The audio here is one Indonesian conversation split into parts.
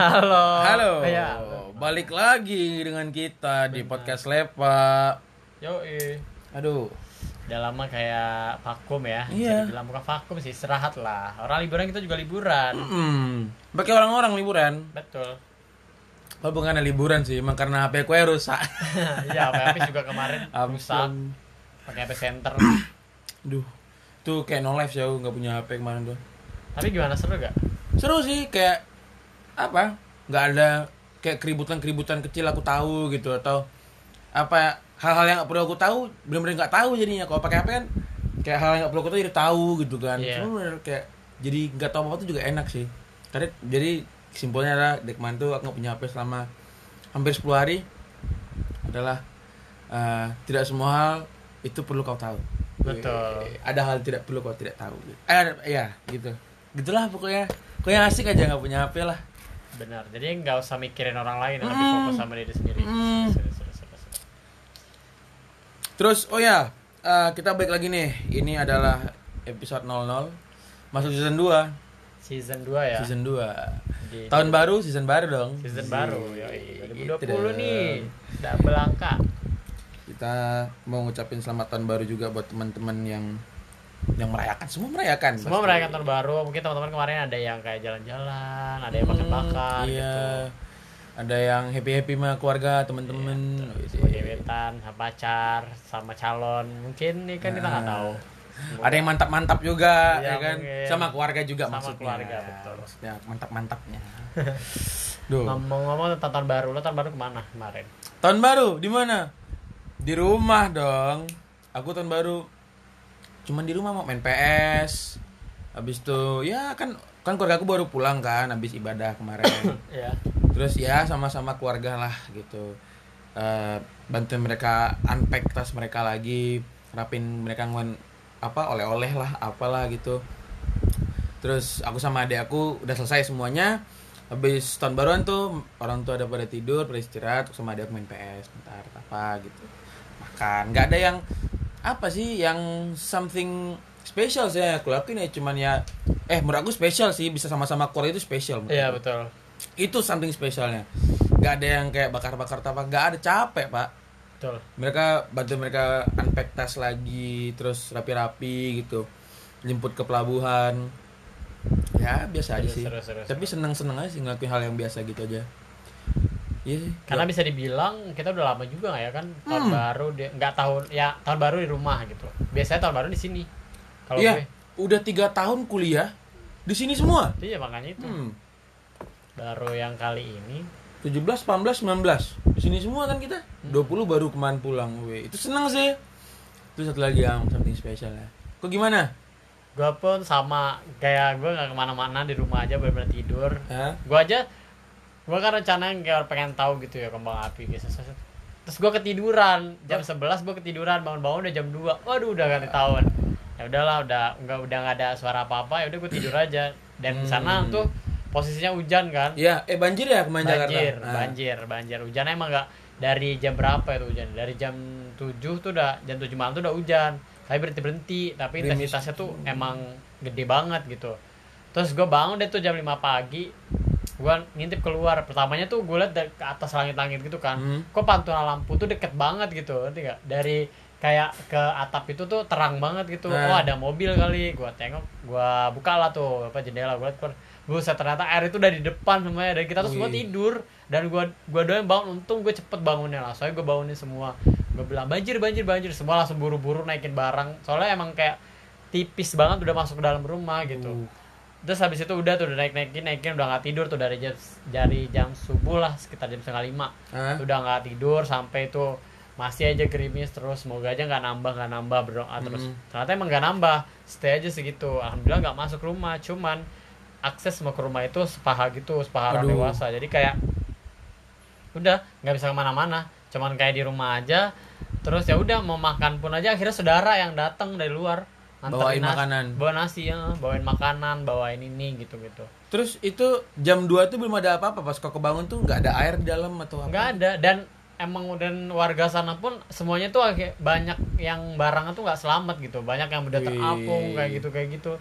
Halo. Halo. Ya. Balik lagi dengan kita di podcast Lepa. Yo, Aduh. udah lama kayak vakum ya. Iya. Bisa dibilang bukan vakum sih, istirahat lah. Orang liburan kita juga liburan. Hmm. Pakai orang-orang liburan. Betul. Oh bukan ada liburan sih, emang karena HP gue rusak. Iya, HP juga kemarin rusak. Ampun. Pakai HP center. Duh. Tuh kayak no life jauh nggak punya HP kemarin tuh. Tapi gimana seru gak? Seru sih kayak apa? Nggak ada kayak keributan-keributan kecil aku tahu gitu atau apa hal-hal yang nggak perlu aku tahu benar-benar nggak tahu jadinya. Kalau pakai HP kan kayak hal yang nggak perlu aku tahu jadi tahu gitu kan. Iya. Cuma bener kayak jadi nggak tahu apa apa tuh juga enak sih. Karena jadi simpelnya adalah Dekman tuh aku nggak punya HP selama hampir 10 hari adalah eh, tidak semua hal itu perlu kau tahu. Betul. Ada hal tidak perlu kau tidak tahu. Eh ya gitu. Gitulah pokoknya. Pokoknya asik aja nggak punya HP lah Benar. Jadi nggak usah mikirin orang lain, tapi Hmm. fokus sama diri sendiri. Hmm. Seru, seru, seru, seru. Terus oh ya, eh, kita balik lagi nih. Ini adalah episode 00 masuk season 2. Season 2 ya. Season 2. Di- Tahun baru, season baru dong. season baru. Iya, Yoi. gitu 2020 dong. nih. Udah belangka. Kita mau ngucapin selamat tahun baru juga buat teman-teman yang yang merayakan. Semua merayakan. Semua pasti. merayakan tahun baru. Mungkin teman-teman kemarin ada yang kayak jalan-jalan, ada yang makan-makan iya. gitu. Ada yang happy-happy sama keluarga, teman-teman. Sama gebetan, sama pacar, sama calon. Mungkin ini kan kita nggak Nah. tahu. Ada yang mantap-mantap juga, Iya, ya kan? mungkin. Sama keluarga juga Sama maksudnya. keluarga, betul. Maksudnya mantap-mantapnya. Ngomong-ngomong tentang tahun baru, lo tahun baru ke mana kemarin? Tahun baru di mana? Di rumah dong. Aku tahun baru cuman di rumah mau main PS. Habis itu ya kan kan keluarga aku baru pulang kan habis ibadah kemarin. Ya. Terus ya sama-sama keluarga lah gitu. Eh bantuin mereka unpack tas mereka lagi, rapin mereka ngon apa oleh-oleh lah apalah gitu. Terus aku sama adik aku udah selesai semuanya. Habis tahun baruan tuh orang tua ada pada tidur, pada istirahat, sama adik aku main PS bentar apa gitu. Makan. nggak ada yang apa sih yang something special sih yang aku lakuin ya? Cuman ya eh menurut aku special sih bisa sama-sama keluarga itu menurut Iya betul. itu something spesialnya nggak ada yang kayak bakar-bakar apa nggak ada capek pak. Betul. mereka bantu mereka unpack tas lagi terus rapi-rapi gitu. Jemput ke pelabuhan. Ya biasa aja Seru, sih. seru, seru, tapi seneng-seneng aja sih ngelakuin hal yang biasa gitu aja iya sih Karena bisa dibilang kita udah lama juga nggak ya kan tahun Hmm. baru dia nggak tahun ya tahun baru di rumah gitu. Biasanya tahun baru di sini. Kalau iya gue, udah tiga tahun kuliah di sini semua iya makanya itu. hmm. Baru yang kali ini 17, 18, 19 di sini semua kan kita 20 baru kemarin pulang we. itu seneng sih itu satu lagi yang something special ya kok gimana gue pun sama kayak gue nggak ke mana-mana di rumah aja bener-bener tidur. Hah? Gue aja gue kan rencana kayak pengen tahu gitu ya kembang api gitu. Terus gue ketiduran jam 11 gue ketiduran bangun-bangun udah jam 2 Waduh udah ganti tahun. Ya udahlah udah nggak udah nggak ada suara apa-apa ya udah gue tidur aja. Dan di sana Hmm. tuh posisinya hujan kan. ya eh banjir ya kemarin Jakarta banjir, banjir, banjir. Hujan emang nggak dari jam berapa itu hujan? Dari jam 7 tuh udah jam 7 malam tuh udah hujan. Tapi berhenti berhenti, tapi intensitasnya tuh emang gede banget gitu. Terus gue bangun deh tuh jam 5 pagi, gue ngintip keluar. Pertamanya tuh gue liat dari ke atas langit-langit gitu kan. Hmm. Kok pantulan lampu tuh deket banget gitu, ngerti nggak? Dari kayak ke atap itu tuh terang banget gitu. Nah. Oh ada mobil kali. Gue tengok, gue buka lah tuh apa jendela gue liat keluar. Buset ternyata air itu udah di depan semuanya dan kita tuh semua Wih. tidur dan gua gua doang bangun untung gue cepet bangunnya lah soalnya gue bangunin semua gue bilang banjir banjir banjir semua langsung buru-buru naikin barang soalnya emang kayak tipis banget udah masuk ke dalam rumah gitu Uh. Terus habis itu udah tuh udah naik naikin naikin udah nggak tidur tuh dari jam dari jam subuh lah sekitar jam setengah lima. Hah? udah nggak tidur sampai itu masih aja gerimis terus semoga aja nggak nambah nggak nambah berdoa terus. Hmm. ternyata emang nggak nambah stay aja segitu. Alhamdulillah nggak masuk rumah cuman akses mau ke rumah itu sepaha gitu sepaha orang dewasa. Jadi kayak udah nggak bisa ke mana-mana cuman kayak di rumah aja. Terus ya udah mau makan pun aja akhirnya saudara yang datang dari luar Bawain nganterin nas- makanan. bawa nasi ya. Bawain makanan bawain ini gitu gitu terus itu jam 2 tuh belum ada apa-apa. Pas kau kebangun tuh nggak ada air di dalam atau apa? Nggak ada. Dan emang dan warga sana pun semuanya tuh agak banyak yang barangnya tuh nggak selamat gitu. Banyak yang udah terapung kayak gitu kayak gitu.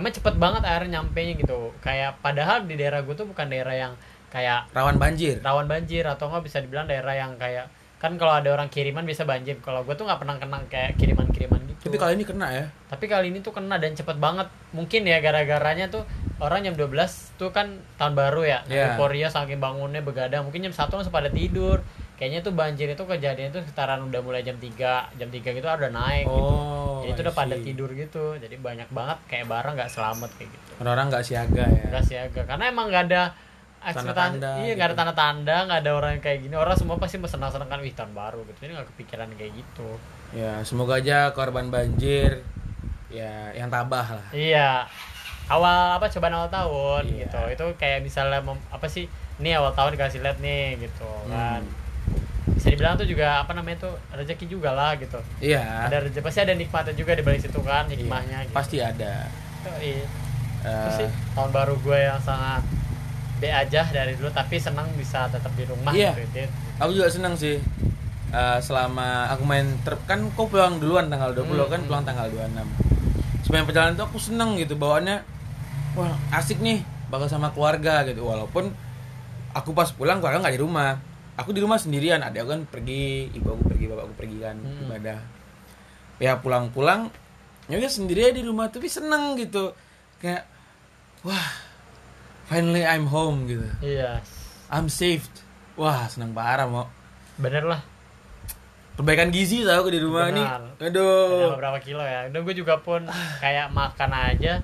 Emang cepet banget air nyampe nya gitu. Kayak padahal di daerah gue tuh bukan daerah yang kayak rawan banjir? rawan banjir atau nggak bisa dibilang daerah yang kayak kan kalau ada orang kiriman bisa banjir. Kalau gue tuh nggak pernah kena kayak kiriman kiriman tapi kali ini kena ya? Tapi kali ini tuh kena dan cepet banget. Mungkin ya gara-garanya tuh orang jam 12 tuh kan tahun baru ya. Iya. euforia saking bangunnya begadang. Mungkin jam satu langsung pada tidur. Kayaknya tuh banjir itu kejadian itu sekitaran udah mulai jam 3 jam 3 gitu udah naik gitu. Oh jadi itu udah pada tidur gitu. Jadi banyak banget kayak barang nggak selamat kayak gitu. Orang-orang nggak siaga ya? Nggak siaga. Karena emang nggak ada Tanda-tanda iya nggak ada gitu. tanda-tanda nggak ada orang kayak gini. Orang semua pasti senang-senang kan wih tahun baru gitu. Ini nggak kepikiran kayak gitu ya semoga aja korban banjir ya yang tabah lah iya awal apa cobaan awal tahun Iya. gitu itu kayak misalnya mem- apa sih ini awal tahun dikasih lihat nih gitu kan Hmm. bisa dibilang tuh juga apa namanya tuh rezeki juga lah gitu iya ada rezeki pasti ada nikmatnya juga di balik situ kan hikmahnya Iya, gitu. pasti ada iya. Eh, sih tahun baru gue yang sangat B aja dari dulu tapi senang bisa tetap di rumah Iya. gitu Dit. aku juga senang sih Eh, selama aku main trip kan kau pulang duluan tanggal 20 Hmm, kan hmm. pulang tanggal 26 sepanjang perjalanan itu aku seneng gitu bawaannya wah asik nih bakal sama keluarga gitu. Walaupun aku pas pulang keluarga nggak di rumah. Aku di rumah sendirian ada kan pergi ibu aku pergi bapak aku pergi kan Hmm. ibadah. Ya pulang-pulang ya udah sendiri aja di rumah tapi seneng gitu. Kayak wah finally I'm home gitu. Iya. I'm saved. Wah seneng parah mau bener lah perbaikan gizi tau di rumah Benar. nih ada aduh beberapa kilo ya. Dan gue juga pun kayak makan aja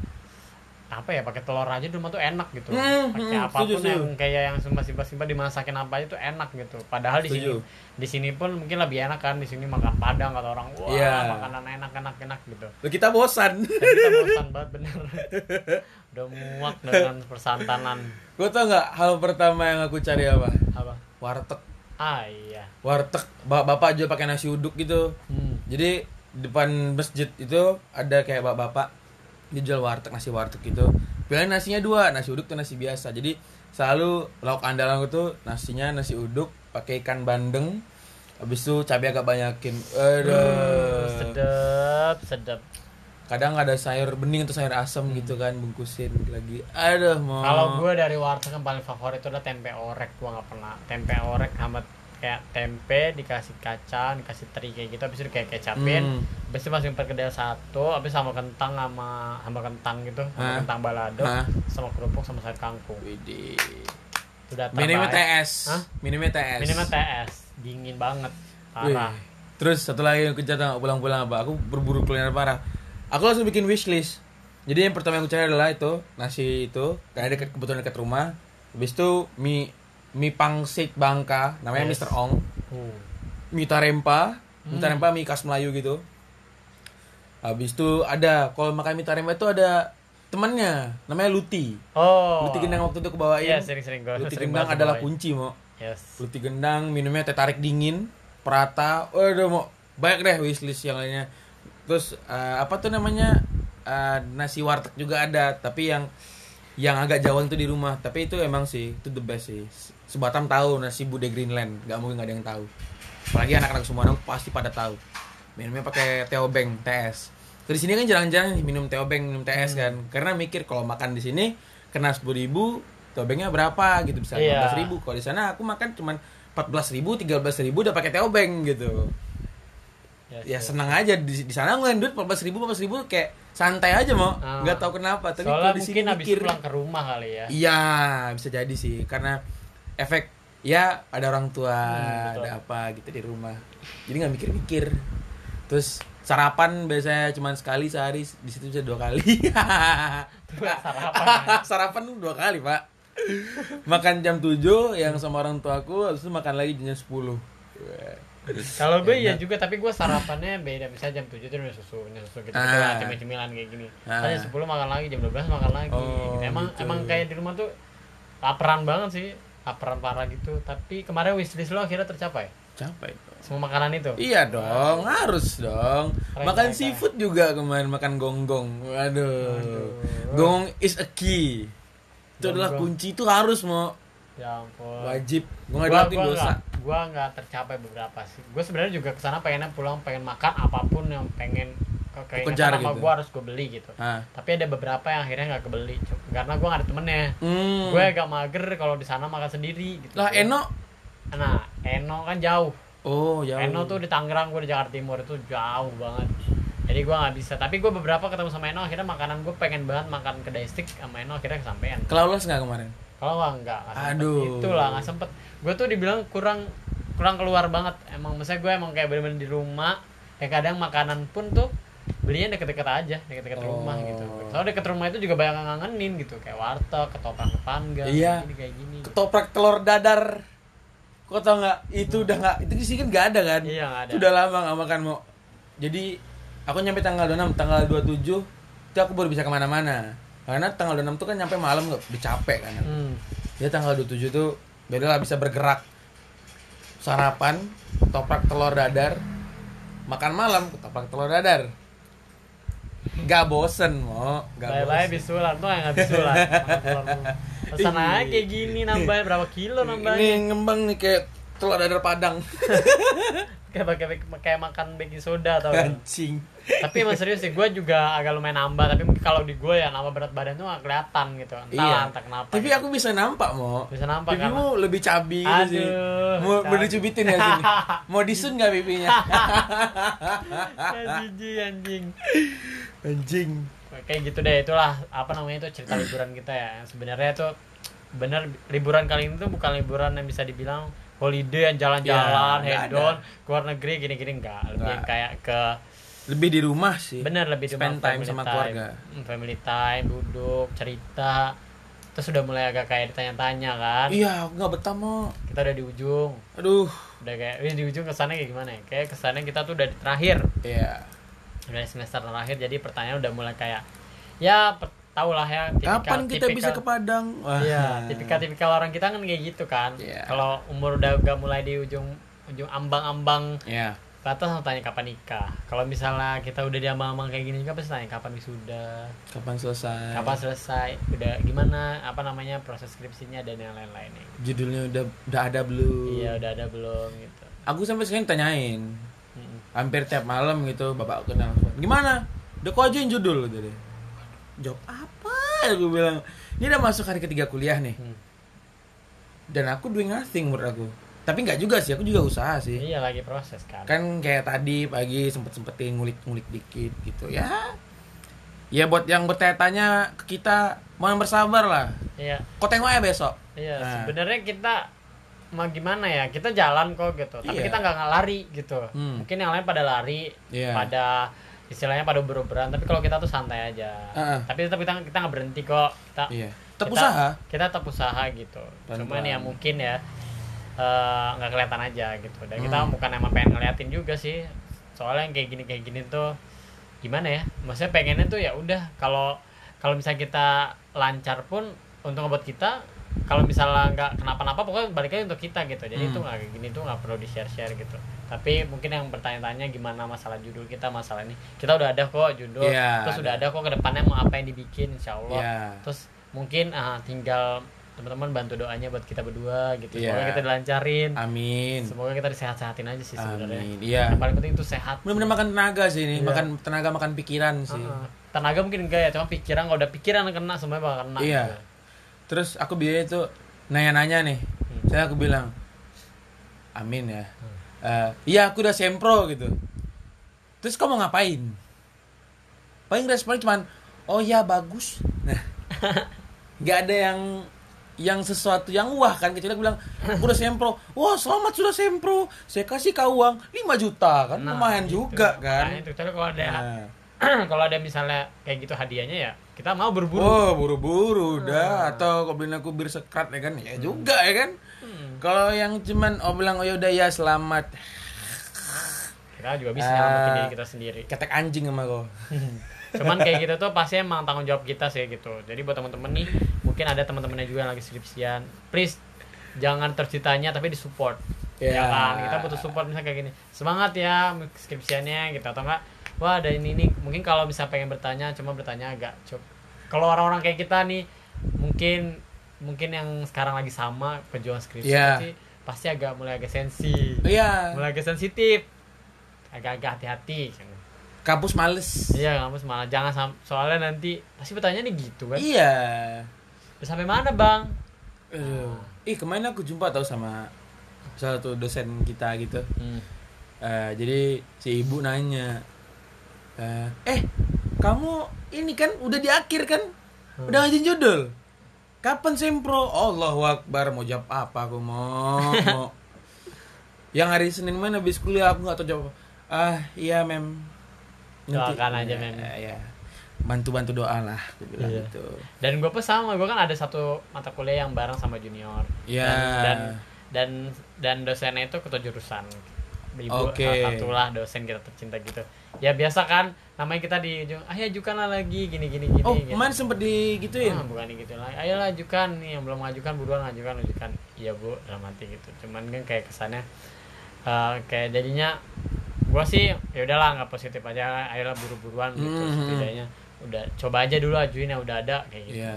apa ya pakai telur aja di rumah tuh enak gitu. Hmm, pakai hmm, apa pun setuju, yang kayak yang simpel-simpel dimasakin apa aja tuh enak gitu. Padahal di sini di sini pun mungkin lebih enak kan di sini makan padang kata orang. Wah Iya. makanan enak enak enak gitu. Loh, kita bosan. Dan kita bosan banget bener. Udah muak dengan persantanan. Gue tau nggak hal pertama yang aku cari apa? Apa? Warteg ah iya. Warteg Ba- bapak jual pakai nasi uduk gitu. Hmm. jadi depan masjid itu ada kayak bapak-bapak dia jual warteg nasi warteg gitu. Pilihan nasinya dua nasi uduk tuh nasi biasa. Jadi selalu lauk andalan itu nasinya nasi uduk pakai ikan bandeng. Habis itu cabai agak banyakin. Aduh. Uh, sedap sedap kadang ada sayur bening atau sayur asam gitu kan bungkusin lagi aduh mau Kalau gue dari warteg yang paling favorit itu adalah tempe orek. Gue nggak pernah tempe orek sama kayak tempe dikasih kacang, dikasih teri kayak gitu, habis itu kayak kecapin, Hmm. habis itu masukin perkedel satu, habis sama kentang sama sama kentang gitu, sama Hah? kentang balado, Hah? sama kerupuk sama sayur kangkung. Widih. Itu udah Minimnya. TS. Hah? Minimnya TS. Minimal TS, dingin banget, Wih. parah. Terus satu lagi yang nggak, pulang-pulang apa? Aku berburu kuliner parah. Aku langsung bikin wishlist. Jadi yang pertama yang aku cari adalah itu nasi itu, karena dekat kebetulan dekat rumah. Habis itu mie mie pangsit Bangka, namanya Yes. Mr. Ong. Uh. Mie tarempa, mie Hmm. tarempa mie khas Melayu gitu. Habis itu ada kalau makan mie tarempa itu ada temannya, namanya Luti. Oh. Luti gendang waktu itu aku bawain. Iya sering-sering gue. Luti sering gendang adalah bawain. kunci, mau. Yes. Luti gendang, minumnya teh tarik dingin, perata, waduh mau banyak deh wishlist yang lainnya. Terus eh, apa tuh namanya Eh, nasi warteg juga ada, tapi yang yang agak jauhan tuh di rumah. Tapi itu emang sih itu the best sih. Sebatam tahu nasi Bude Greenland, nggak mungkin nggak ada yang tahu. Apalagi anak-anak semua orang pasti pada tahu. Minumnya pakai teobeng, TS. Terus di sini kan jarang-jarang minum teobeng, minum TS kan. Karena mikir kalau makan di sini kena sepuluh ribu, teobengnya berapa gitu bisa Iya. 15 ribu. Kalau di sana aku makan cuman 14 ribu, 13 ribu udah pakai teobeng gitu. Ya yes. senang aja di, di sana ngeluarin duit 14 ribu, 14 ribu kayak santai aja mau, Ah. nggak tahu kenapa. Tapi Soalnya kalau di sini mungkin habis mikir, pulang ke rumah kali ya. iya bisa jadi sih karena efek ya ada orang tua, Hmm, betul. ada apa gitu di rumah. Jadi nggak mikir-mikir. Terus sarapan biasanya cuma sekali sehari di situ bisa dua kali. Sarapan. ya. sarapan tuh dua kali pak. makan jam 7 yang sama orang tuaku, habis itu makan lagi jam 10 Kalau gue iya juga, tapi gue sarapannya beda. Misalnya jam 7 itu minum susu, minum susu gitu, lah, Ah. cemil-cemilan kayak gini. Ah. Jam 10 makan lagi, jam 12 makan lagi. Oh, gitu. Emang gitu. emang kayak di rumah tuh laparan banget sih, laparan parah gitu. Tapi kemarin wishlist lo akhirnya tercapai. dong. Semua makanan itu. Iya dong, harus dong. Keren, makan keren, seafood juga kemarin makan gonggong. Waduh. Waduh. Gong is a key. Itu adalah kunci itu harus mau Ya ampun. wajib. Gua nggak gua gua dosa. gua nggak tercapai beberapa sih gue sebenarnya juga ke sana pengennya pulang pengen makan apa pun yang pengen kayak Kejar sama gitu. gue harus gue beli gitu Ah. tapi ada beberapa yang akhirnya nggak kebeli karena gue gak ada temennya Hmm. gue agak mager kalau di sana makan sendiri gitu Lah Eno. nah Eno kan jauh Oh, jauh. Eno tuh di Tangerang gue di Jakarta Timur itu jauh banget jadi gue nggak bisa tapi gue beberapa ketemu sama Eno akhirnya makanan gue pengen banget makan kedai stick sama Eno akhirnya kesampean Kelaulas nggak kemarin? Kalau nggak nggak nggak sempet. Aduh. itulah nggak sempet gue tuh dibilang kurang kurang keluar banget emang misalnya gue emang kayak bener-bener di rumah ya kadang makanan pun tuh belinya deket-deket aja deket-deket Oh. rumah gitu soalnya deket rumah itu juga banyak yang ngangenin gitu kayak warteg ketoprak depan gang Iya. kayak gini kayak gini Ketoprak telur dadar. Kok tau nggak? Itu udah nggak. Itu sini kan nggak ada kan? iya nggak ada Itu udah lama nggak makan mau. Jadi aku nyampe tanggal 26, tanggal 27 itu aku baru bisa ke mana-mana. Karena tanggal 26 tuh kan nyampe malam nggak dicapek kan. hmm. Dia tanggal 27 tuh barulah bisa bergerak. Sarapan, ketoprak telur dadar, makan malam ketoprak telur dadar. Gak bosen mo, gak Bye-bye bisulan tuh nggak bisulan. Pesan aja kayak gini nambah berapa kilo nambahnya Ini ngembang nih kayak telur dadar padang. kayak pakai kayak makan baking soda atau Anjing. Tapi emang serius sih gue juga agak lumayan nambah tapi mungkin kalau di gue ya nambah berat badan tuh gak kelihatan gitu entah Iya. entah kenapa Tapi gitu. aku bisa nampak mo. bisa nampak kan Pipimu lebih cabi gitu sih. Aduh, Mau cabi. mau dicubitin ya sini. Mau disun nggak pipinya? ya jijik anjing Anjing. kayak gitu deh itulah apa namanya itu cerita liburan kita ya sebenarnya tuh bener liburan kali ini tuh bukan liburan yang bisa dibilang holiday yang jalan-jalan nggak hedon keluar negeri gini-gini enggak lebih yang kayak ke Lebih di rumah sih. bener lebih di Spend rumah, time sama keluarga. Hmm, family time duduk cerita terus udah mulai agak kayak ditanya-tanya kan Iya, nggak betah mo. kita udah di ujung Aduh. udah kayak "Wih, di ujung kesannya kayak gimana ya kayak kesannya kita tuh udah di terakhir Iya. udah semester terakhir jadi pertanyaan udah mulai kayak ya tau lah ya tipikal- Kapan kita bisa ke tipikal- Padang? Wah. Iya, tipikal-tipikal orang kita kan kayak gitu kan. Iya. Kalau umur udah udah mulai di ujung ujung ambang-ambang Iya. Atas langsung tanya kapan nikah. Kalau misalnya kita udah di ambang-ambang kayak gini kan pasti tanya kapan wisuda, Kapan selesai? kapan selesai, udah gimana apa namanya proses skripsinya dan yang lain-lainnya. Judulnya udah udah ada belum? Iya, udah ada belum gitu. Aku sampai sekarang tanyain. Mm-mm. Hampir tiap malam gitu bapak aku nelfon. Gimana? Udah kok ajuin judul gitu deh. Jawab apa? Aku bilang. Ini udah masuk hari ketiga kuliah nih. Hmm. Dan aku doing nothing menurut aku. Tapi nggak juga sih, aku juga usaha sih. Iya lagi proses kan. Kan kayak tadi pagi sempet-sempetin ngulik-ngulik dikit gitu ya. Ya buat yang bertanya-tanya ke kita, mau yang bersabar lah. Iya. Kau tengok ya besok. Iya, Nah. sebenarnya kita mau gimana ya? Kita jalan kok gitu. Tapi Iya. kita nggak lari gitu. Hmm. Mungkin yang lain pada lari, Iya. pada istilahnya pada beroberan. Tapi kalau kita tuh santai aja. Heeh. Tapi tetap kita kita nggak berhenti kok. Kita Iya. Tetap kita- usaha. Kita tetap usaha gitu. Cuman ya mungkin ya eh, nggak kelihatan aja gitu. Dan kita Hmm. bukan emang pengen ngeliatin juga sih. Soalnya yang kayak gini kayak gini tuh gimana ya? Maksudnya pengennya tuh ya udah kalau kalau misalnya kita lancar pun untuk ngebuat kita kalau misalnya nggak kenapa-napa pokoknya balik lagi untuk kita gitu jadi Hmm. itu nggak kayak gini tuh nggak perlu di share share gitu tapi mungkin yang bertanya-tanya gimana masalah judul kita masalah ini kita udah ada kok judul Iya, terus ada. udah ada kok ke depannya mau apa yang dibikin insya Allah Iya. terus mungkin ah, tinggal teman-teman bantu doanya buat kita berdua gitu Iya. semoga kita dilancarin Amin. semoga kita disehat-sehatin aja sih sebenarnya Amin. Iya. yang paling penting itu sehat Bener-bener makan tenaga sih ini, Iya. makan tenaga makan pikiran sih. Ah, tenaga mungkin enggak ya cuma pikiran kalau udah pikiran kena semuanya bakal kena Iya. gitu. Terus aku biaya itu nanya-nanya nih. Hmm. Saya aku bilang, Amin ya. Eh, iya aku udah sempro gitu. Terus kamu ngapain? Paling responnya cuman, oh ya bagus. Nah, nggak ada yang yang sesuatu yang wah kan kecuali aku bilang aku udah sempro wah selamat sudah sempro saya kasih kau uang 5 juta kan Nah, lumayan gitu. juga kan Makanya itu Kecuali kalau ada Nah. kalau ada misalnya kayak gitu hadiahnya ya kita mau berburu Oh, buru-buru udah atau kau bilang aku bir sekrat ya kan? Ya juga ya kan? Hmm. Kalau yang cuman oh bilang oh yaudah ya selamat. kita juga bisa nyelamatin diri kita sendiri Ketek anjing sama kau. cuman kayak gitu tuh pasti emang tanggung jawab kita sih gitu jadi buat teman-teman nih mungkin ada teman-temannya juga yang lagi skripsian. Please jangan tercitanya tapi disupport. Ya. ya kan? Kita butuh support misalnya kayak gini. Semangat ya skripsiannya gitu. Atau enggak wah ada ini nih mungkin kalau bisa pengen bertanya cuma bertanya agak cuk kalau orang-orang kayak kita nih mungkin mungkin yang sekarang lagi sama pejuang skripsi Ya. pasti, pasti agak mulai agak sensi. Iya. mulai agak sensitif. Agak-agak hati-hati. Kampus males. Iya kampus malah jangan soalnya nanti pasti pertanyaan gitu kan? Iya Udah sampai mana bang? Aduh. ih kemarin aku jumpa tau sama salah satu dosen kita gitu. Hmm. Eh, jadi si ibu nanya eh, eh kamu ini kan udah di akhir kan? Udah ngajin judul? Kapan sempro? Allahu Akbar mau jawab apa aku mau mau. Yang hari Senin mana habis kuliah aku nggak tahu jawab ah iya mem. Doakan aja, Ya, Mem. ya bantu bantu doa lah aku bilang Iya. gitu. Dan gue pun sama gue kan ada satu mata kuliah yang bareng sama junior. Ya dan dan dan, dan dosennya itu ketua jurusan. Ibu Oke. salah satu lah dosen kita tercinta gitu. Ya biasa kan namanya kita di ujung ayo ajukanlah lagi gini gini gini oh gitu. kemarin sempet digituin? Ah, bukan gitu lah ayolah ajukan nih yang belum ngajukan buruan ngajukan ajukan. Iya bu dalam hati gitu. Cuman kan kayak kesannya eh, kayak jadinya gua sih ya udahlah nggak positif aja ayolah buru-buruan gitu Mhm. setidaknya udah coba aja dulu ajuin yang udah ada kayak gitu Iya.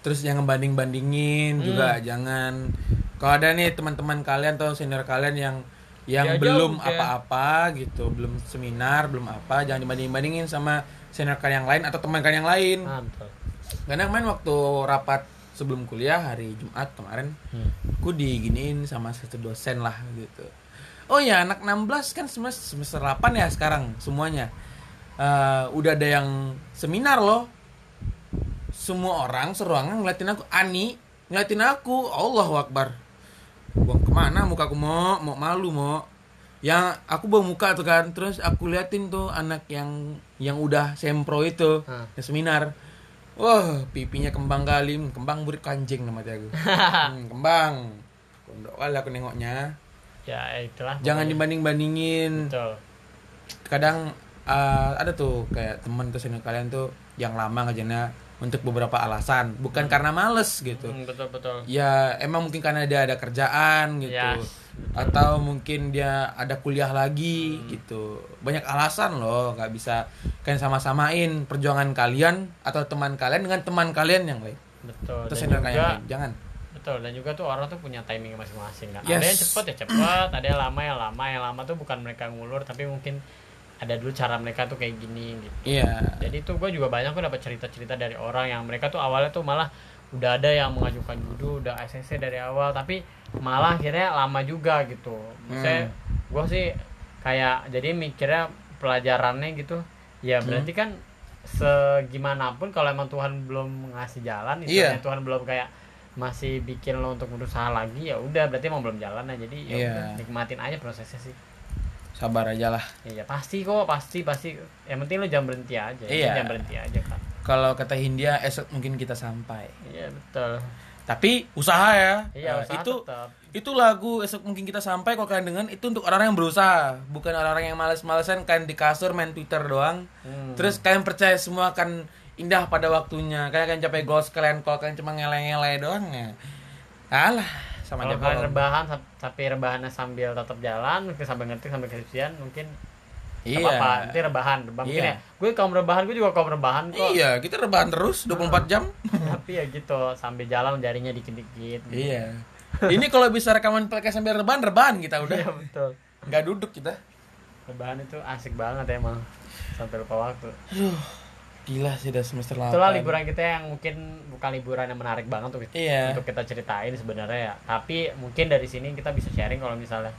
terus jangan banding bandingin Hmm. juga jangan kalau ada nih teman-teman kalian atau senior kalian yang yang Ya, belum apa-apa gitu belum seminar belum apa jangan dibanding bandingin sama senior kalian yang lain atau teman kalian yang lain Ah, betul. karena kemarin waktu rapat sebelum kuliah hari Jumat kemarin Hmm. aku diginiin sama satu dosen lah gitu oh ya anak 16 kan semester semester 8 ya sekarang semuanya Eh, udah ada yang seminar loh. Semua orang seruangan ngeliatin aku. Ani ngeliatin aku. Allahu Akbar. Buang ke mana? Muka aku mau mau malu mau yang aku bawa muka tuh kan. Terus aku liatin tuh anak yang yang udah sempro itu Hah. yang seminar. Wah pipinya kembang kali. Hmm, kembang burik kanjeng nama aku. Hmm, kembang. Kondok kali aku nengoknya. Ya itulah jangan dibanding bandingin betul. Kadang uh, ada tuh kayak teman tuh senior kalian tuh yang lama ngajarnya untuk beberapa alasan. Bukan karena males gitu. Hmm, betul betul. Ya emang mungkin karena dia ada kerjaan gitu. Ya, atau mungkin dia ada kuliah lagi gitu. Banyak alasan loh nggak bisa kalian sama-samain perjuangan kalian atau teman kalian dengan teman kalian yang lain. Betul dan senior yang juga lain jangan. Betul dan juga tuh orang tuh punya timing masing-masing. Kan Yes. ada yang cepet ya cepet ada yang lama yang lama. Yang lama tuh bukan mereka ngulur tapi mungkin ada dulu cara mereka tuh kayak gini gitu. Iya. Jadi tuh gue juga banyak kok dapat cerita-cerita dari orang yang mereka tuh awalnya tuh malah udah ada yang mengajukan judul udah ACC dari awal tapi malah akhirnya lama juga gitu. Saya gue sih kayak jadi mikirnya pelajarannya gitu ya berarti kan segimanapun kalau emang Tuhan belum ngasih jalan istilahnya Iya. Tuhan belum kayak masih bikin lo untuk berusaha lagi ya udah berarti emang belum jalan nah jadi ya Iya. udah nikmatin aja prosesnya sih sabar aja lah. Iya pasti kok pasti pasti. Yang penting lo jangan berhenti aja. Iya. jangan berhenti aja kan kalau kata Hindia esok mungkin kita sampai. Iya betul. Tapi usaha ya. Iya Eh, usaha itu tetap. itu lagu esok mungkin kita sampai kalau kalian dengan itu untuk orang-orang yang berusaha. Bukan orang-orang yang males-malesan kalian di kasur main Twitter doang. Hmm. terus kalian percaya semua akan indah pada waktunya. Kalian akan capai goals kalian kalau kalian cuma ngele-ngele doang ya. Alah sama kalau kalian rebahan tapi rebahannya sambil tetap jalan mungkin sambil ngetik sambil skripsian mungkin iya. apa apa nanti rebahan rebahan mungkin Iya. ya gue kaum rebahan gue juga kaum rebahan kok. Iya kita rebahan terus 24 jam. Tapi ya gitu sambil jalan jarinya dikit-dikit. Iya. Ini kalau bisa rekaman podcast sambil rebahan rebahan kita iya udah betul. Nggak duduk kita. Rebahan itu asik banget emang sampai lupa waktu gila sih udah semester 8 itulah liburan kita yang mungkin bukan liburan yang menarik banget tuh iya untuk kita ceritain sebenarnya ya tapi mungkin dari sini kita bisa sharing kalau misalnya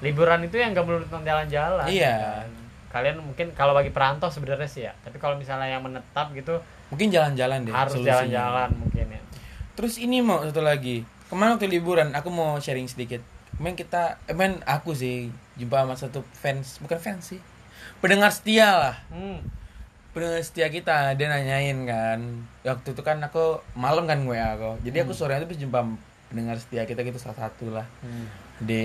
liburan itu yang gak melulu tentang jalan-jalan Iya. kan. kalian mungkin kalau bagi perantau sebenarnya sih ya tapi kalau misalnya yang menetap gitu mungkin jalan-jalan deh harus jalan-jalan mungkin ya Terus ini mau satu lagi. Kemarin waktu liburan aku mau sharing sedikit. Kemarin kita, eh, kemarin aku sih jumpa sama satu fans, bukan fans sih. Pendengar setia lah. hmm. Pendengar setia kita dia nanyain kan. Waktu itu kan aku malam kan gue aku. Jadi aku sore itu jumpa pendengar setia kita gitu salah satu lah Hmm. di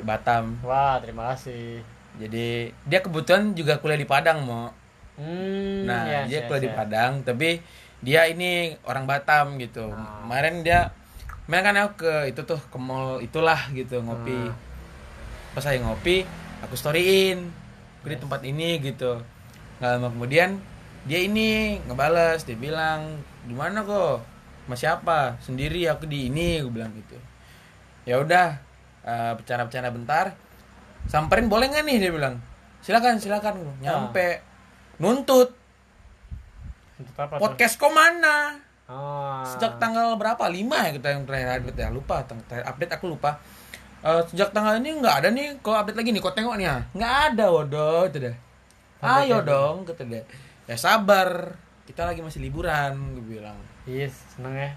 Batam. wah terima kasih Jadi dia kebetulan juga kuliah di Padang mau. hmm, Nah, yes, dia yes, kuliah di yes. Padang, tapi dia ini orang Batam gitu. Ah. Kemarin dia kemarin kan aku ke itu tuh ke mall itulah gitu ngopi. Ah. Pas saya ngopi, aku storyin. Di tempat ini gitu. Nggak lama kemudian dia ini ngebales, dia bilang, "Gimana kok? Sama siapa? Sendiri aku di ini," gue bilang gitu. Ya udah, eh, bercanda-bercanda bentar. Samperin boleh nggak nih dia bilang. silakan silakan nyampe nuntut Untuk apa podcast kok mana Oh. sejak tanggal berapa lima ya kita yang terakhir update ya lupa terakhir update aku lupa Eh, sejak tanggal ini nggak ada nih kalau update lagi nih kau tengok nih ya nggak ada waduh itu deh ayo lagi. dong kata deh ya sabar kita lagi masih liburan gue bilang Yes, seneng ya.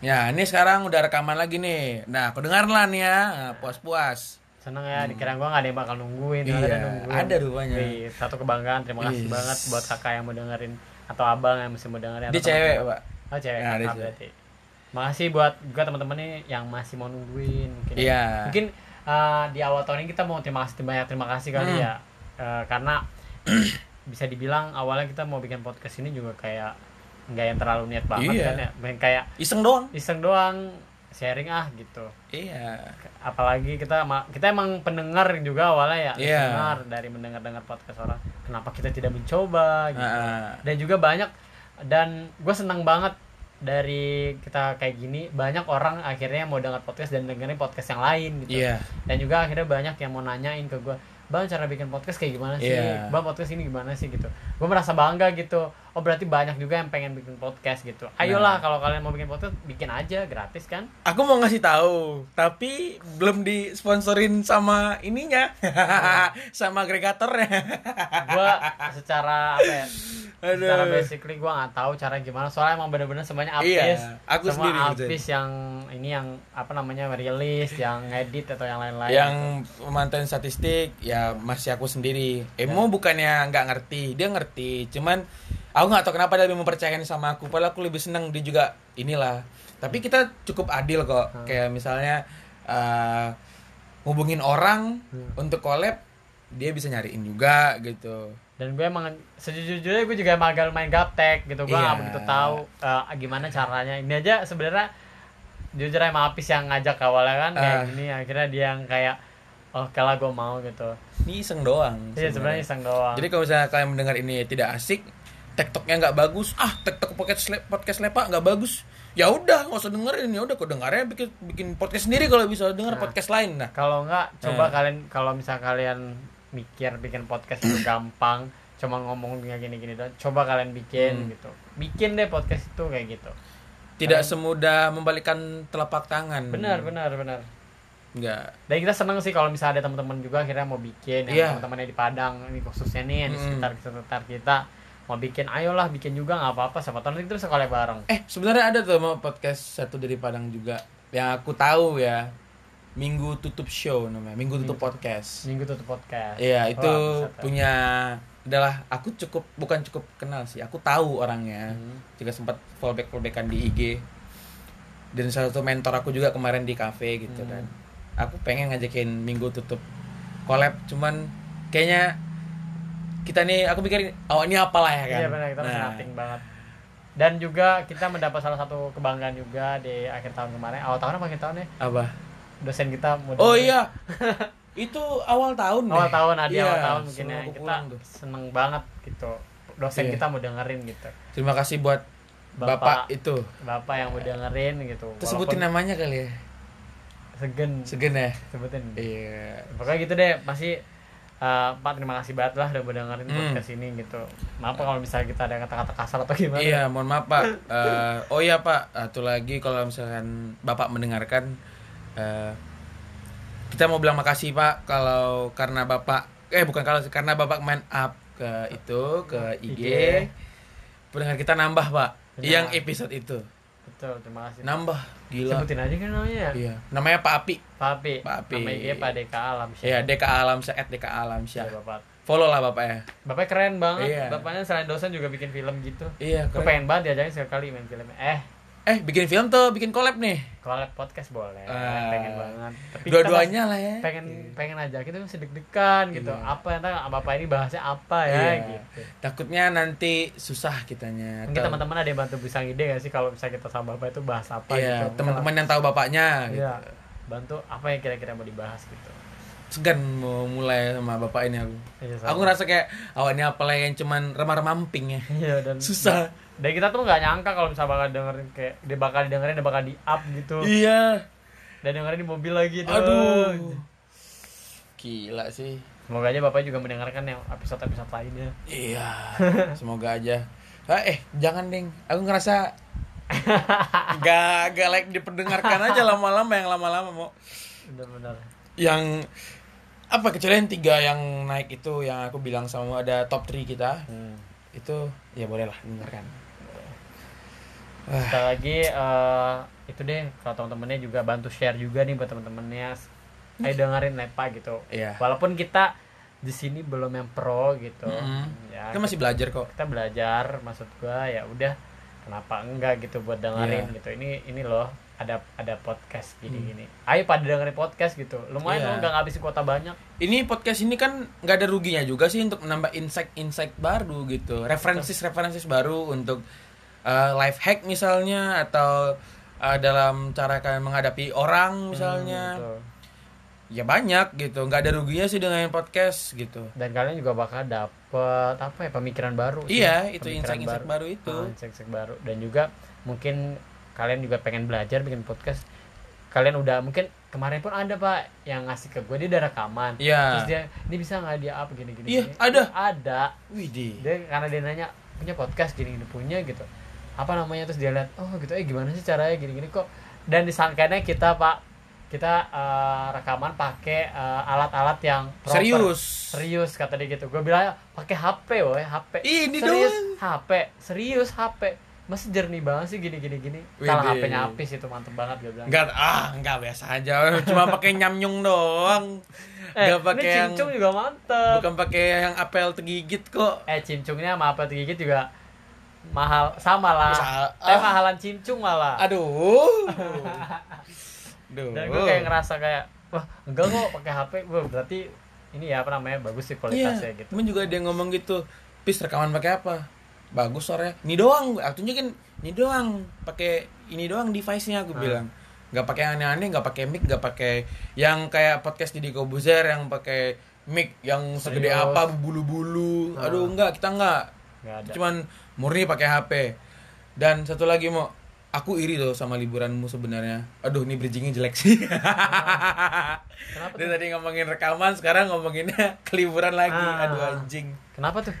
ya ini sekarang udah rekaman lagi nih nah kau dengar lah nih ya Nah, puas-puas Seneng ya, dikira gua gak ada yang bakal nungguin, Hmm. Iya, ada nungguin. ada rupanya. Wih, satu kebanggaan, terima kasih Yes. banget buat kakak yang mau dengerin atau abang yang masih mau dengerin. dia cewek pak Oh cewek, dia kakak berarti. Makasih buat juga teman-teman nih yang masih mau nungguin mungkin. Iya. Mungkin uh, di awal tahun ini kita mau terima kasih banyak terima kasih kali Hmm. ya. Uh, karena bisa dibilang awalnya kita mau bikin podcast ini juga kayak nggak yang terlalu niat banget Iya. kan ya. Main kayak iseng doang iseng doang sharing ah gitu. iya apalagi kita kita emang pendengar juga awalnya ya Iya. pendengar dari mendengar-dengar podcast orang kenapa kita tidak mencoba gitu Ah, dan juga banyak dan gue senang banget dari kita kayak gini banyak orang akhirnya mau dengar podcast dan dengerin podcast yang lain gitu iya dan juga akhirnya banyak yang mau nanyain ke gue bang cara bikin podcast kayak gimana sih? Iya. bang podcast ini gimana sih? Gitu gue merasa bangga gitu oh berarti banyak juga yang pengen bikin podcast gitu ayolah Nah. kalau kalian mau bikin podcast bikin aja gratis kan Aku mau ngasih tahu, tapi belum disponsorin sama ininya, sama agregatornya. gue secara apa ya Aduh. secara basically gue nggak tahu cara gimana soalnya emang bener-bener semuanya Apis Iya, aku semua sendiri Apis yang ini yang apa namanya rilis yang edit atau yang lain-lain Yang pemantauan statistik ya masih aku sendiri. Emo bukannya nggak ngerti, dia ngerti. Cuman aku nggak tahu kenapa dia lebih mempercayakan sama aku. Padahal aku lebih seneng dia juga inilah. Tapi kita cukup adil kok. Hmm. Kayak misalnya eh, hubungin orang Hmm. untuk collab, dia bisa nyariin juga gitu. dan gue emang sejujurnya gue juga emang agak main gaptek gitu gue nggak Iya. begitu tahu eh, gimana caranya ini aja sebenarnya jujur emang Apis yang ngajak awalnya kan kayak Ah. gini akhirnya dia yang kayak oh kalau gue mau gitu Ini iseng doang. iya sebenarnya iseng doang Jadi kalau misalnya kalian mendengar ini tidak asik, tektoknya nggak bagus, ah tektok podcast le- podcast lepak nggak bagus, ya udah nggak usah dengerin ya udah kok dengarnya bikin bikin podcast sendiri kalau bisa denger Nah. podcast lain nah. kalau enggak coba Eh. kalian kalau misal kalian mikir bikin podcast itu gampang cuma ngomong kayak gini-gini doang coba kalian bikin Hmm. gitu bikin deh podcast itu kayak gitu Tidak Kalian- semudah membalikan telapak tangan. benar benar benar Nggak. dan kita seneng sih kalau misalnya ada teman-teman juga akhirnya mau bikin yang Iya. teman-temannya di Padang ini khususnya nih yang di Mm. sekitar sekitar kita mau bikin ayolah bikin juga nggak apa-apa siapa tahu nanti kita bisa collab bareng Eh sebenarnya ada tuh mau podcast satu dari Padang juga yang aku tahu ya. Minggu tutup show namanya, Minggu tutup podcast. minggu tutup podcast Iya, itu punya adalah aku cukup bukan cukup kenal sih. Aku tahu orangnya. Hmm. Juga sempat fallback fallbackan di IG. Dan salah satu mentor aku juga kemarin di cafe gitu Hmm. dan aku pengen ngajakin minggu tutup collab cuman kayaknya kita nih aku pikir oh ini apalah ya kan. Iya benar kita Nah, banget. Dan juga kita mendapat salah satu kebanggaan juga di akhir tahun kemarin. Awal tahun apa akhir tahun ya? apa? Dosen kita mau Oh iya. itu awal tahun Awal deh. tahun ada Iya, awal tahun mungkin ya. Kita tuh. seneng banget gitu. Dosen Iya. kita mau dengerin gitu. Terima kasih buat Bapak, Bapak, itu. Bapak yang mau dengerin gitu. Terus sebutin namanya kali ya. Segen. Segen ya. Sebutin. Iya. Pokoknya gitu deh. Masih uh, Pak terima kasih banget lah udah dengerin Hmm. podcast ini gitu. Maaf kalau misalnya kita ada kata-kata kasar atau gimana. Iya, mohon maaf Pak. Eh, oh iya Pak, satu lagi kalau misalkan Bapak mendengarkan, eh, kita mau bilang makasih Pak kalau karena Bapak, eh bukan kalau karena Bapak main up ke itu ke IG, IG. pendengar kita nambah Pak. Benar. Yang episode itu Betul, terima kasih. nambah, gila. Sebutin aja kan namanya ya. Iya, namanya Pak Api. Pak Api. Pak Api. Nama IG Pak Deka Alam Iya, DK Alam Syah, DK Alam Iya. Bapak. Follow lah Bapak ya. Bapaknya keren banget. Iya. Bapaknya selain dosen juga bikin film gitu. Iya, Gue keren. pengen banget diajakin sekali main film. Eh, Eh, bikin film tuh, bikin collab nih. collab podcast boleh. Ah. pengen banget. Tapi Dua-duanya lah ya. pengen pengen aja kita masih deg-degan gitu. Iya. Apa yang bapak ini bahasnya apa ya Iya. gitu. Takutnya nanti susah kitanya. Mungkin Atau- teman-teman ada yang bantu bisa ide gak sih kalau misalnya kita sama bapak itu bahas apa Iya, gitu. teman-teman yang tahu bapaknya gitu. Iya. Bantu apa yang kira-kira mau dibahas gitu. Segan mau mulai sama bapak ini aku. Iya, sama. Aku ngerasa kayak awalnya apalah yang cuman remah-remamping ya. Iya dan Susah. Dan kita tuh nggak nyangka kalau misalnya bakal dengerin kayak dia bakal didengerin dia bakal di up gitu. Iya. Dan dengerin di mobil lagi tuh. Aduh. Gila sih. semoga aja bapak juga mendengarkan yang episode episode lainnya Iya, semoga aja. Ah, eh, jangan ding. Aku ngerasa gak gak like diperdengarkan aja lama-lama yang lama-lama mau benar-benar yang apa kecuali yang tiga yang naik itu yang aku bilang sama ada top 3 kita hmm. itu ya boleh lah dengarkan. Ah, sekali lagi eh, itu deh kalau teman-temannya juga bantu share juga nih buat teman-temannya. Ayo dengerin Lepa gitu. Iya. walaupun kita di sini belum yang pro gitu. Mm-mm. ya Kita masih belajar kok. kita belajar maksud gua ya udah kenapa enggak gitu buat dengerin Iya. gitu. Ini ini loh ada ada podcast gini gini. Ayo pada dengerin podcast gitu. Lumayan Iya. loh nggak ngabisin kuota banyak. Ini podcast ini kan nggak ada ruginya juga sih untuk menambah insight-insight baru gitu, referensis-referensis baru untuk uh, life hack misalnya atau uh, dalam cara kalian menghadapi orang misalnya. Hmm. Ya banyak gitu, nggak ada ruginya sih dengan podcast gitu. dan kalian juga bakal dapet apa ya pemikiran baru sih. Iya, itu insight-insight baru itu. Ah, insight-insight baru dan juga mungkin kalian juga pengen belajar bikin podcast kalian udah mungkin kemarin pun ada pak yang ngasih ke gue dia udah rekaman Iya. terus dia ini bisa nggak dia up gini gini Iya, gini?" ada. ada Widih. dia karena dia nanya punya podcast gini gini punya gitu apa namanya terus dia lihat oh gitu eh gimana sih caranya gini gini kok dan disangkanya kita pak kita eh, rekaman pakai eh, alat-alat yang proper. Serius. serius kata dia gitu gue bilang pakai HP woy HP Ini serius doang. HP serius HP masih jernih banget sih gini gini gini kalau HP-nya habis itu mantep banget gue bilang Enggak, ah, enggak biasa aja. Cuma pakai nyamnyung doang. eh, Enggak pakai yang cincung juga mantep bukan pakai yang apel tergigit kok. eh cincungnya sama apa gigit juga mahal sama lah tapi ah. mahalan cincung malah Aduh. Duh. dan gue kayak ngerasa kayak wah enggak kok pakai HP wah berarti ini ya apa namanya bagus sih kualitasnya Iya, gitu temen juga yang ngomong gitu. Pis rekaman pakai apa? Bagus suaranya. Ini doang, aku tunjukin. Ini doang, pakai ini doang device-nya aku Hmm. bilang. Nggak pakai aneh-aneh, nggak pakai mic, nggak pakai yang kayak podcast di Kobuzer yang pakai mic yang segede Serius? apa bulu-bulu. Hmm. Aduh, enggak, kita enggak. nggak ada Cuman murni pakai HP. Dan satu lagi mau aku iri tuh sama liburanmu sebenarnya. Aduh, ini bridgingnya jelek sih. kenapa Dia tuh tadi ngomongin rekaman, sekarang ngomonginnya ke liburan lagi. Ah. Aduh anjing. kenapa tuh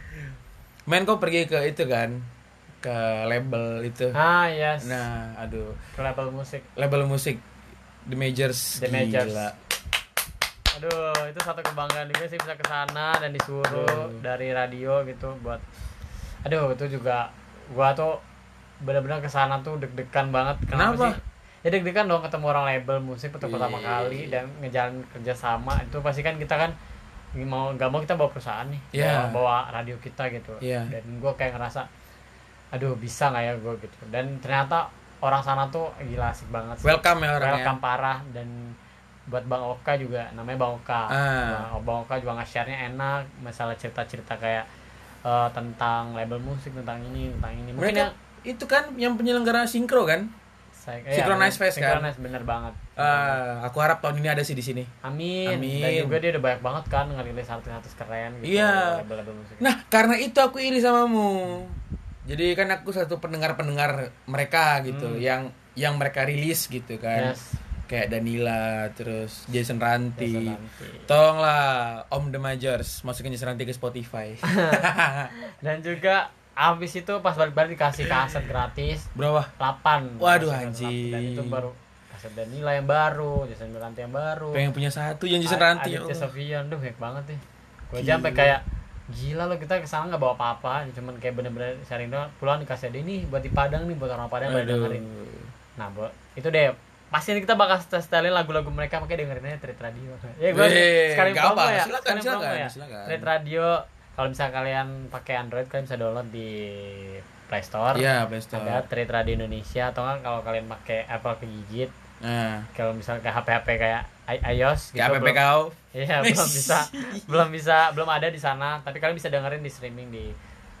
Main kok pergi ke itu kan? Ke label itu. ah yes Nah, aduh. ke level musik Label musik The Majors. The Majors. Gila. aduh itu satu kebanggaan juga sih bisa ke sana dan disuruh Aduh. dari radio gitu buat aduh itu juga gua tuh benar-benar ke sana tuh deg-degan banget Kenapa? sih ya deg-degan dong ketemu orang label musik untuk pertama Iya. kali dan ngejalan kerja sama itu pasti kan kita kan mau nggak mau kita bawa perusahaan nih Iya. bawa, bawa radio kita gitu Iya. dan gue kayak ngerasa aduh bisa nggak ya gue gitu dan ternyata orang sana tuh gila asik banget sih. Welcome ya orangnya. welcome parah dan buat Bang Oka juga namanya Bang Oka Ah. Bang, Bang Oka juga nge-share-nya enak masalah cerita-cerita kayak eh, tentang label musik tentang ini tentang ini mungkin Mereka yang itu kan yang penyelenggara sinkro kan? saya, Synchronize Fest kan? Synchronize, bener banget Ah, aku harap tahun ini ada sih di sini. Amin. Amin. Dan juga dia udah banyak banget kan ngerilis artis-artis keren gitu. Iya. Label-label musik. Nah, karena itu aku iri samamu. Jadi kan aku satu pendengar-pendengar mereka gitu, Hmm. yang yang mereka rilis gitu kan. Yes. Kayak Danila, terus Jason Ranti. Jason Ranti. Tolonglah Om The Majors masukin Jason Ranti ke Spotify. Dan juga abis itu pas balik-balik dikasih kaset gratis Berapa? 8 Waduh, anjing. Dan itu baru kaset Danila yang baru, Jason Ranti yang baru. Pengen punya satu yang Jason A- Ranti. ya Aditya Allah. Sofian, duh banyak banget nih. Gue aja sampai kayak gila lo kita ke sana nggak bawa apa-apa, cuman kayak bener-bener sharing doang. Pulang dikasih ada ini buat di Padang nih, buat orang Padang pada dengerin. Nah, bu, itu deh. Pasti kita bakal setelin lagu-lagu mereka makanya dengerin aja Trade Radio. Ya gue sekali promo apa, ya. silakan, silakan, ya. silakan. Trade Radio kalau misalnya kalian pakai Android kalian bisa download di Play Store. Iya, Play Store. Ada Trade Radio Indonesia atau kan kalau kalian pakai Apple kegigit Nah, kalau misalnya kayak HP-HP kayak iOS belum- APP kau. Iya belum bisa belum bisa belum ada di sana tapi kalian bisa dengerin di streaming di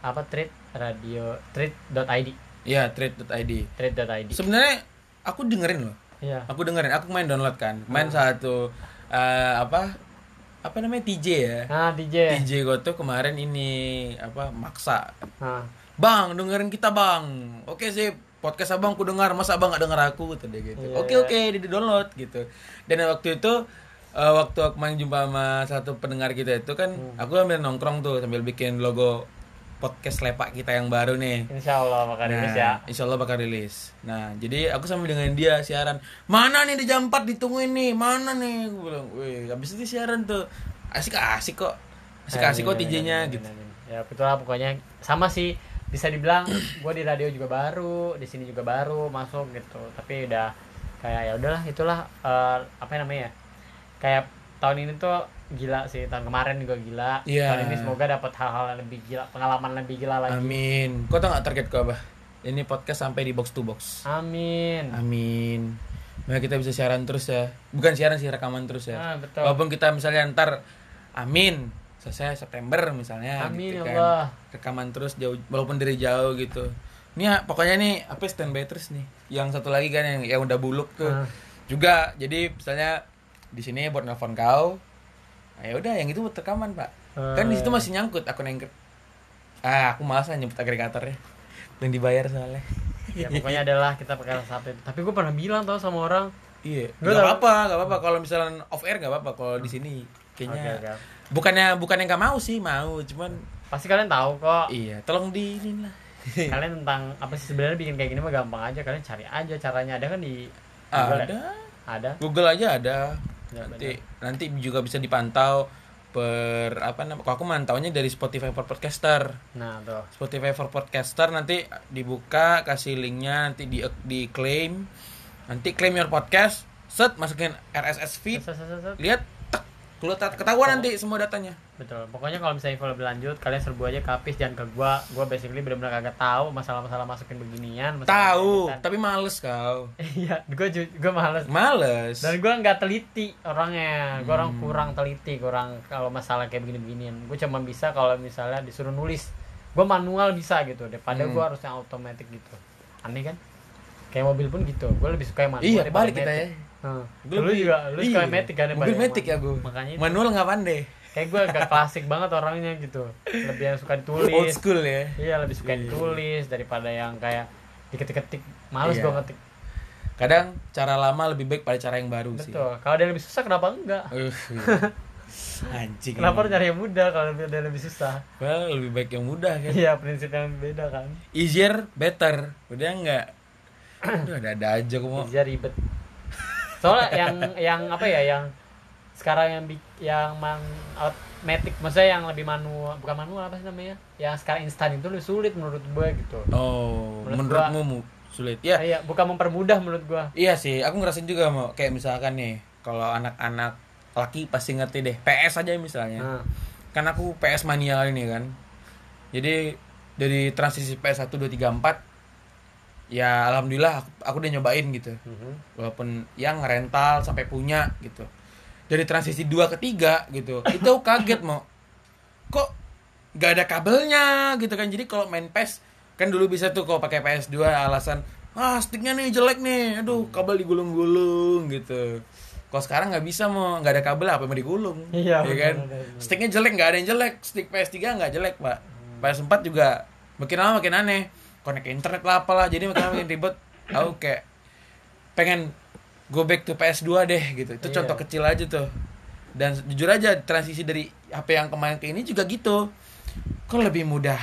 apa treat radio treat.id Iya, trade.id. treat.id Sebenarnya aku dengerin loh. Iya Aku dengerin, aku main download kan. Main Hmm. satu eh, apa? Apa namanya TJ ya? nah DJ TJ gue tuh kemarin ini apa maksa nah Bang, dengerin kita bang. Oke sih, podcast abang ku dengar. Masa abang gak denger aku? Kata dia gitu. Iya, Oke oke, di download gitu. Dan waktu itu eh, waktu aku main jumpa sama satu pendengar kita itu kan Hmm. aku sambil nongkrong tuh sambil bikin logo podcast lepak kita yang baru nih. Insya Allah bakal rilis ya. Insya Allah bakal rilis. Nah, jadi aku sambil dengan dia siaran. Mana nih di jam 4 ditungguin nih? Mana nih? Gue bilang, wih, habis itu siaran tuh. Asik-asik kok. Asik-asik kok Amin, TJ-nya amin, gitu. Ya itulah pokoknya sama sih bisa dibilang gue di radio juga baru, di sini juga baru masuk gitu. Tapi udah kayak ya udahlah itulah eh, apa namanya? Kayak tahun ini tuh gila sih tahun kemarin juga gila. Iya. Tahun ini semoga dapat hal-hal lebih gila, pengalaman lebih gila lagi. Amin. Kau tau gak target kau apa? Ini podcast sampai di box to box. Amin. Amin. Nah, kita bisa siaran terus ya. Bukan siaran sih, rekaman terus ya. Ah, betul. Walaupun kita misalnya ntar amin selesai September misalnya Amin, gitu ya kan. Allah. Rekaman terus jauh walaupun dari jauh gitu. Ini ya, pokoknya nih apa standby terus nih. Yang satu lagi kan yang yang udah buluk tuh. Ah. Juga jadi misalnya di sini buat nelfon kau. Nah, ya udah yang itu buat rekaman, Pak. Kan di situ Ah. masih nyangkut akun anchor. Ah, aku malas nyebut agregator ya. Yang dibayar soalnya. ya pokoknya adalah kita pakai satu. Tapi gue pernah bilang tau sama orang. Iya, Gua nggak tahu. apa-apa, nggak apa-apa. Kalau misalnya off air nggak apa-apa. Kalau di sini kayaknya Oke, oke. bukannya bukannya nggak mau sih, mau. Cuman Pasti kalian tahu kok. iya, tolong di ini lah. kalian tentang apa sih sebenarnya bikin kayak gini mah gampang aja kalian cari aja caranya ada kan di Google ya? ada, ada Google aja ada. Ya, Nanti nanti juga bisa dipantau per apa namanya? Aku mantaunya dari Spotify for Podcaster. nah tuh Spotify for Podcaster nanti dibuka, kasih linknya, nanti di di claim. Nanti claim your podcast, set masukin RSS feed, Set, set, set, set. lihat keluar ketahuan nanti semua datanya. betul pokoknya kalau misalnya info lebih lanjut kalian serbu aja ke Apis jangan ke gua gua basically benar-benar kagak tahu masalah-masalah masukin beginian Tahu, editan. tapi males kau. iya gua gua males Males. dan gua nggak teliti orangnya gua orang Hmm. kurang teliti kurang kalau masalah kayak begini-beginian gua cuma bisa kalau misalnya disuruh nulis gua manual bisa gitu daripada Hmm. gua harus yang otomatis gitu aneh kan kayak mobil pun gitu gua lebih suka yang manual Iya, balik kita ya. Hmm. Gua lu juga lu suka iya. matic kan yang matic ya gue. makanya itu. Manual nggak pandai. kayak gue agak klasik banget orangnya gitu lebih yang suka ditulis Old school ya. iya lebih suka Iya. ditulis daripada yang kayak diketik-ketik males Iya. gue ngetik Kadang cara lama lebih baik pada cara yang baru sih. betul kalau ada yang lebih susah kenapa enggak Uh, Anjing. kenapa harus nyari yang mudah kalau ada yang lebih susah Well, lebih baik yang mudah kan. iya prinsip yang beda kan Easier, better. Udah enggak? Udah ada-ada aja kok mau. bisa ribet soalnya yang yang apa ya yang sekarang yang yang mang automatic maksudnya yang lebih manual bukan manual apa sih namanya yang sekarang instan itu lebih sulit menurut gue gitu Oh, Menurut menurutmu mu sulit. Ya, iya bukan mempermudah menurut gue Iya sih, aku ngerasain juga mau kayak misalkan nih, kalau anak-anak laki pasti ngerti deh. PS aja misalnya. nah, Kan aku PS mania ini kan. Jadi dari transisi PS 1 2 3 4 ya alhamdulillah aku, aku udah nyobain gitu. mhm. Walaupun yang rental sampai punya gitu. Dari transisi 2 ke 3 gitu. Itu kaget mau. Kok nggak ada kabelnya gitu kan. Jadi kalau main PES kan dulu bisa tuh kalau pakai PS2 alasan ah sticknya nih jelek nih aduh kabel digulung-gulung gitu kalau sekarang nggak bisa mau nggak ada kabel apa mau digulung Iya, ya kan sticknya jelek nggak ada yang jelek stick PS3 nggak jelek pak PS4 juga makin lama makin aneh connect ke internet lah apalah. Jadi makin lama makin ribet. Aku kayak pengen go back to PS2 deh gitu. Itu Iya. contoh kecil aja tuh. Dan jujur aja transisi dari HP yang kemarin ke ini juga gitu. Kok lebih mudah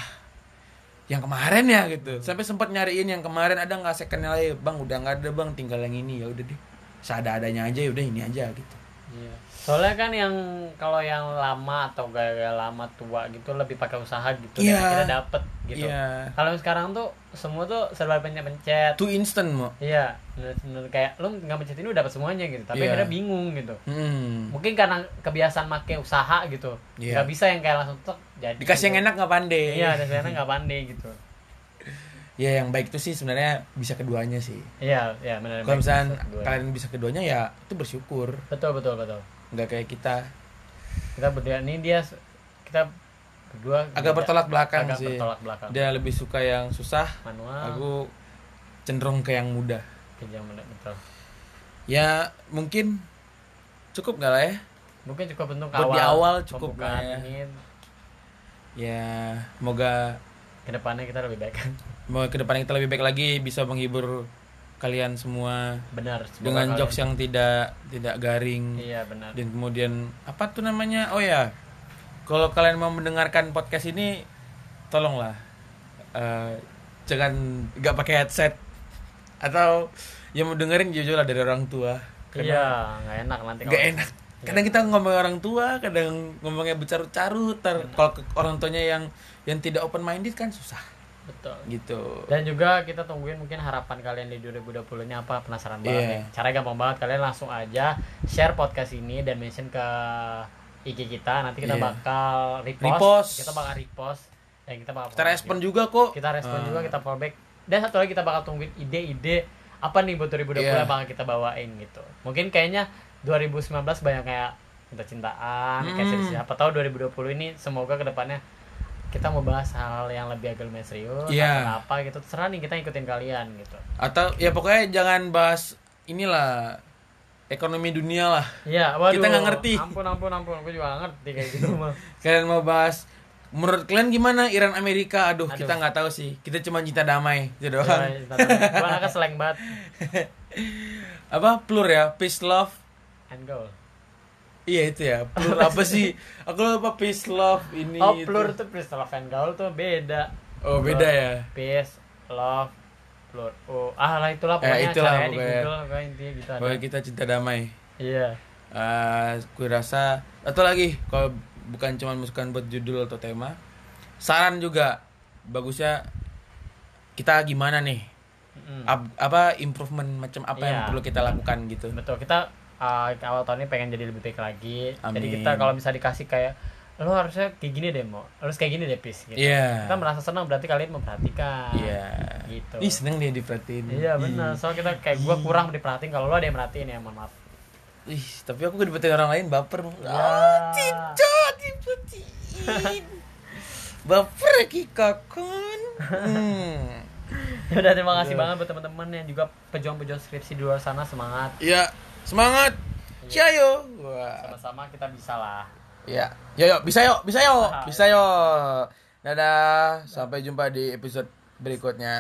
yang kemarin ya gitu. Sampai sempat nyariin yang kemarin ada nggak secondnya lagi? Bang udah nggak ada bang. Tinggal yang ini. Ya udah deh. Seada adanya aja ya udah ini aja gitu Iya. Soalnya kan yang kalau yang lama atau gaya-gaya lama tua gitu lebih pakai usaha gitu Iya. dan akhirnya dapet gitu. Iya. Kalau yang sekarang tuh semua tuh serba pencet-pencet. too instant mau Iya, bener-bener kayak lu nggak pencet ini udah dapat semuanya gitu. Tapi Iya. akhirnya bingung gitu. hmm. Mungkin karena kebiasaan make usaha gitu. Iya. nggak bisa yang kayak langsung tek jadi. dikasih yang enak nggak pandai Iya, dan sekarang nggak pandai gitu. Ya yang baik itu sih sebenarnya bisa keduanya sih Iya, iya benar. kalau misalnya kalian bisa keduanya ya itu bersyukur Betul, betul, betul. nggak kayak kita Kita berdua ini dia kita berdua agak beda. bertolak belakang agak sih bertolak belakang. dia lebih suka yang susah Manual. aku cenderung ke yang mudah Kejam bener, betul. ya mungkin cukup nggak lah ya Mungkin cukup bentuk awal. di awal cukup lah ya. ya semoga ke depannya kita lebih baik kan. mau ke depan kita lebih baik lagi bisa menghibur kalian semua benar semoga dengan kalian- jokes yang tidak tidak garing. Iya benar. Dan kemudian apa tuh namanya? Oh ya kalau kalian mau mendengarkan podcast ini tolonglah eh, jangan nggak pakai headset. Atau yang mau dengerin jujur lah dari orang tua. Iya nggak enak nanti nggak enak. Kadang kita ngomong orang tua kadang ngomongnya bercarut-carut kalau orang tuanya yang yang tidak open minded kan susah betul gitu dan juga kita tungguin mungkin harapan kalian di 2020 ini apa penasaran banget Iya. nih cara gampang banget kalian langsung aja share podcast ini dan mention ke IG kita nanti kita Iya. bakal repost, Repost. kita bakal repost dan kita bakal kita respon juga. juga kok kita respon Ah. juga kita fallback dan satu lagi kita bakal tungguin ide-ide apa nih buat 2020 Iya. yang bakal kita bawain gitu mungkin kayaknya 2019 banyak kayak cinta-cintaan kayak Hmm. siapa tahu 2020 ini semoga ke depannya kita mau bahas hal yang lebih agak lumayan serius Iya. atau apa gitu terserah nih kita ikutin kalian gitu atau ya pokoknya jangan bahas inilah ekonomi dunia lah Iya, waduh. Kita nggak ngerti. Ampun, ampun, ampun. Gue juga nggak ngerti kayak gitu mah. kalian mau bahas menurut kalian gimana Iran Amerika aduh, Aduh. kita nggak tahu sih kita cuma cinta damai itu doang Gue anaknya slang banget. apa plur ya peace love And goal. Iya itu ya plur apa sih aku lupa peace love ini Oh, itu. plur tuh peace, love, and gaul tuh beda. oh beda ya Peace, love, plur. Oh, ah lah itulah Eh, pokoknya itulah caranya di pokoknya. Google pokoknya intinya gitu ada. Pokoknya kita cinta damai Iya. Eh, gue rasa atau lagi kalau bukan cuma masukan buat judul atau tema saran juga bagusnya kita gimana nih Mm-mm. Ap- apa improvement macam apa yang Iya. perlu kita lakukan gitu Betul, kita uh, awal tahun ini pengen jadi lebih baik lagi. Jadi Amin. kita kalau bisa dikasih kayak lo harusnya kayak gini deh mau harus kayak gini deh pis gitu. Iya. kita merasa senang berarti kalian memperhatikan iya gitu ih seneng dia diperhatiin Iya benar. Soalnya kita kayak gua kurang diperhatiin kalau lo ada yang merhatiin ya mohon maaf. ih tapi aku gak diperhatiin orang lain baper Ya. Ah, tidak diperhatiin baper Kika kan hmm. Ya udah terima kasih banget buat teman-teman yang juga pejuang-pejuang skripsi di luar sana semangat. ya semangat Ciao. Wah. Sama-sama kita bisa lah. Ya, yo yo bisa yo, bisa yo, bisa yo. Dadah, sampai jumpa di episode berikutnya.